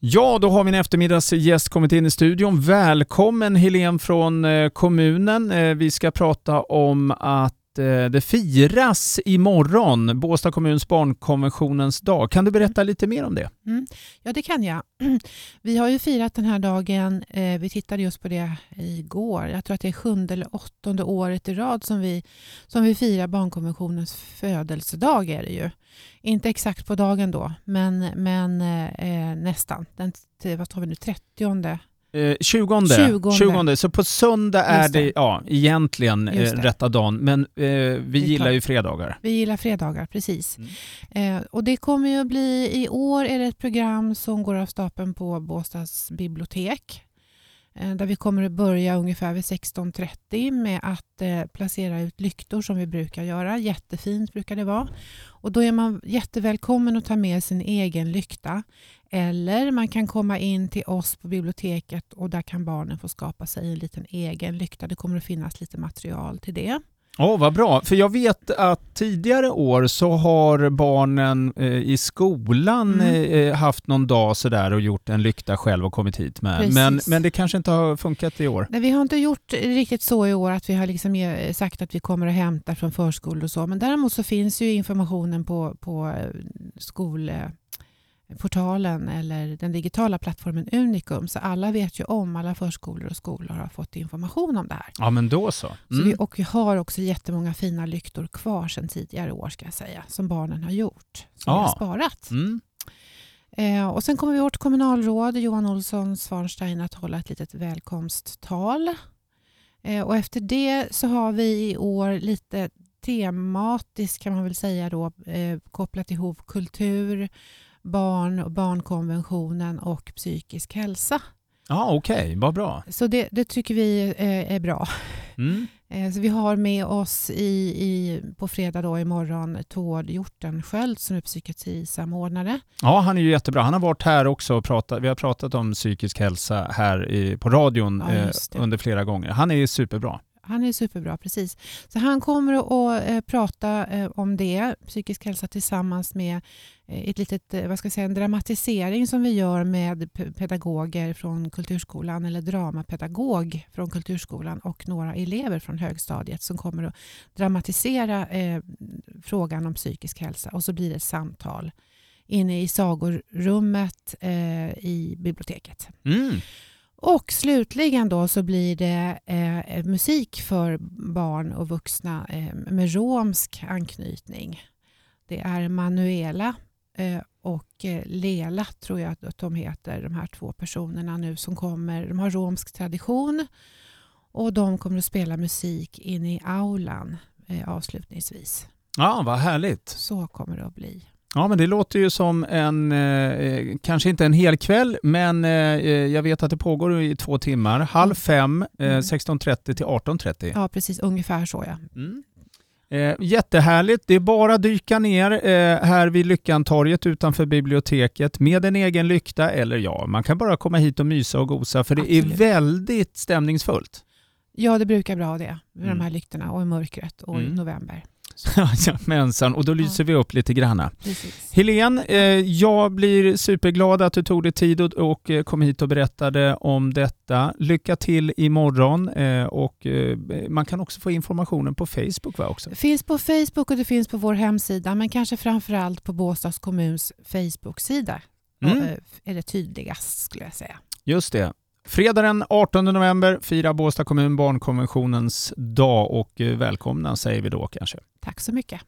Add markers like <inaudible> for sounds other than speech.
Ja, då har min eftermiddagsgäst kommit in i studion. Välkommen Helene från eh, kommunen. Eh, vi ska prata om att eh, det firas imorgon, Båstad kommuns barnkonventionens dag. Kan du berätta lite mer om det? Mm. Ja, det kan jag. <clears throat> Vi har ju firat den här dagen, eh, vi tittade just på det igår, jag tror att det är sjunde eller åttonde året i rad som vi, som vi firar barnkonventionens födelsedag är det ju. Inte exakt på dagen då, men, men eh, eh nästan. Den, vad tar vi nu, 30 Eh, 20. 20. 20. Så på söndag är det, det ja, egentligen eh, rätta dagen, men eh, vi, vi gillar ju fredagar. Vi gillar fredagar, precis. Mm. Eh, och det kommer ju att bli, i år är det ett program som går av stapeln på Båstads bibliotek. Eh, där vi kommer att börja ungefär vid 16.30 med att eh, placera ut lyktor som vi brukar göra. Jättefint brukar det vara. Och då är man jättevälkommen att ta med sin egen lykta. Eller man kan komma in till oss på biblioteket och där kan barnen få skapa sig en liten egen lykta. Det kommer att finnas lite material till det. Åh, oh, vad bra. För jag vet att tidigare år så har barnen eh, i skolan mm. eh, haft någon dag sådär och gjort en lykta själv och kommit hit med. Men, men det kanske inte har funkat i år? Nej, vi har inte gjort riktigt så i år att vi har liksom sagt att vi kommer att hämta från förskolor och så. Men däremot så finns ju informationen på, på eh, skol portalen eller den digitala plattformen Unicum. Så alla vet ju om, alla förskolor och skolor har fått information om det här. Ja, men då så. Mm. så vi, och vi har också jättemånga fina lyktor kvar sedan tidigare år, ska jag säga, som barnen har gjort, som ja. vi har sparat. Mm. Eh, och sen kommer vårt kommunalråd Johan Olsson Svanstein att hålla ett litet välkomsttal. Eh, och efter det så har vi i år lite tematiskt kan man väl säga då, eh, kopplat ihop kultur, barn och barnkonventionen och psykisk hälsa. Ja, Okej, okay. vad bra. Så det, det, tycker vi är, är bra. Mm. Eh, så vi har med oss i, i, på fredag då, imorgon Tord Hjortensköld som är psykiatrisamordnare. Ja, han är ju jättebra. Han har varit här också och pratat. Vi har pratat om psykisk hälsa här i, på radion ja, eh, under flera gånger. Han är superbra. Han är superbra, precis. Så han kommer att eh, prata eh, om det, psykisk hälsa, tillsammans med eh, ett litet, eh, vad ska jag säga, en dramatisering som vi gör med pedagoger från Kulturskolan eller dramapedagog från Kulturskolan och några elever från högstadiet som kommer att dramatisera eh, frågan om psykisk hälsa och så blir det ett samtal inne i sagorummet eh, i biblioteket. Mm. Och slutligen då så blir det eh, musik för barn och vuxna eh, med romsk anknytning. Det är Manuela eh, och eh, Lela tror jag att de heter, de här två personerna nu som kommer. De har romsk tradition och de kommer att spela musik inne i aulan eh, avslutningsvis. Ja, vad härligt. Så kommer det att bli. Ja, men det låter ju som en, eh, kanske inte en hel kväll, men eh, jag vet att det pågår i två timmar. Halv mm. fem, eh, 16.30 mm. till 18.30. Ja, precis. Ungefär så ja. Mm. Eh, jättehärligt. Det är bara att dyka ner eh, här vid Lyckantorget utanför biblioteket med en egen lykta, eller ja, man kan bara komma hit och mysa och gosa, för det Absolut. är väldigt stämningsfullt. Ja, det brukar bra det, med mm. de här lyktorna och i mörkret och mm. i november. <laughs> Jajamensan, och då lyser ja. vi upp lite granna. Helene, eh, jag blir superglad att du tog dig tid och, och eh, kom hit och berättade om detta. Lycka till imorgon eh, och eh, man kan också få informationen på Facebook va också? Det finns på Facebook och det finns på vår hemsida men kanske framförallt på Båstads kommuns Facebook-sida. Mm. Eh, är det tydligast skulle jag säga. Just det. Fredag den 18 november firar Båstad kommun barnkonventionens dag och eh, välkomna säger vi då kanske. Tack så mycket.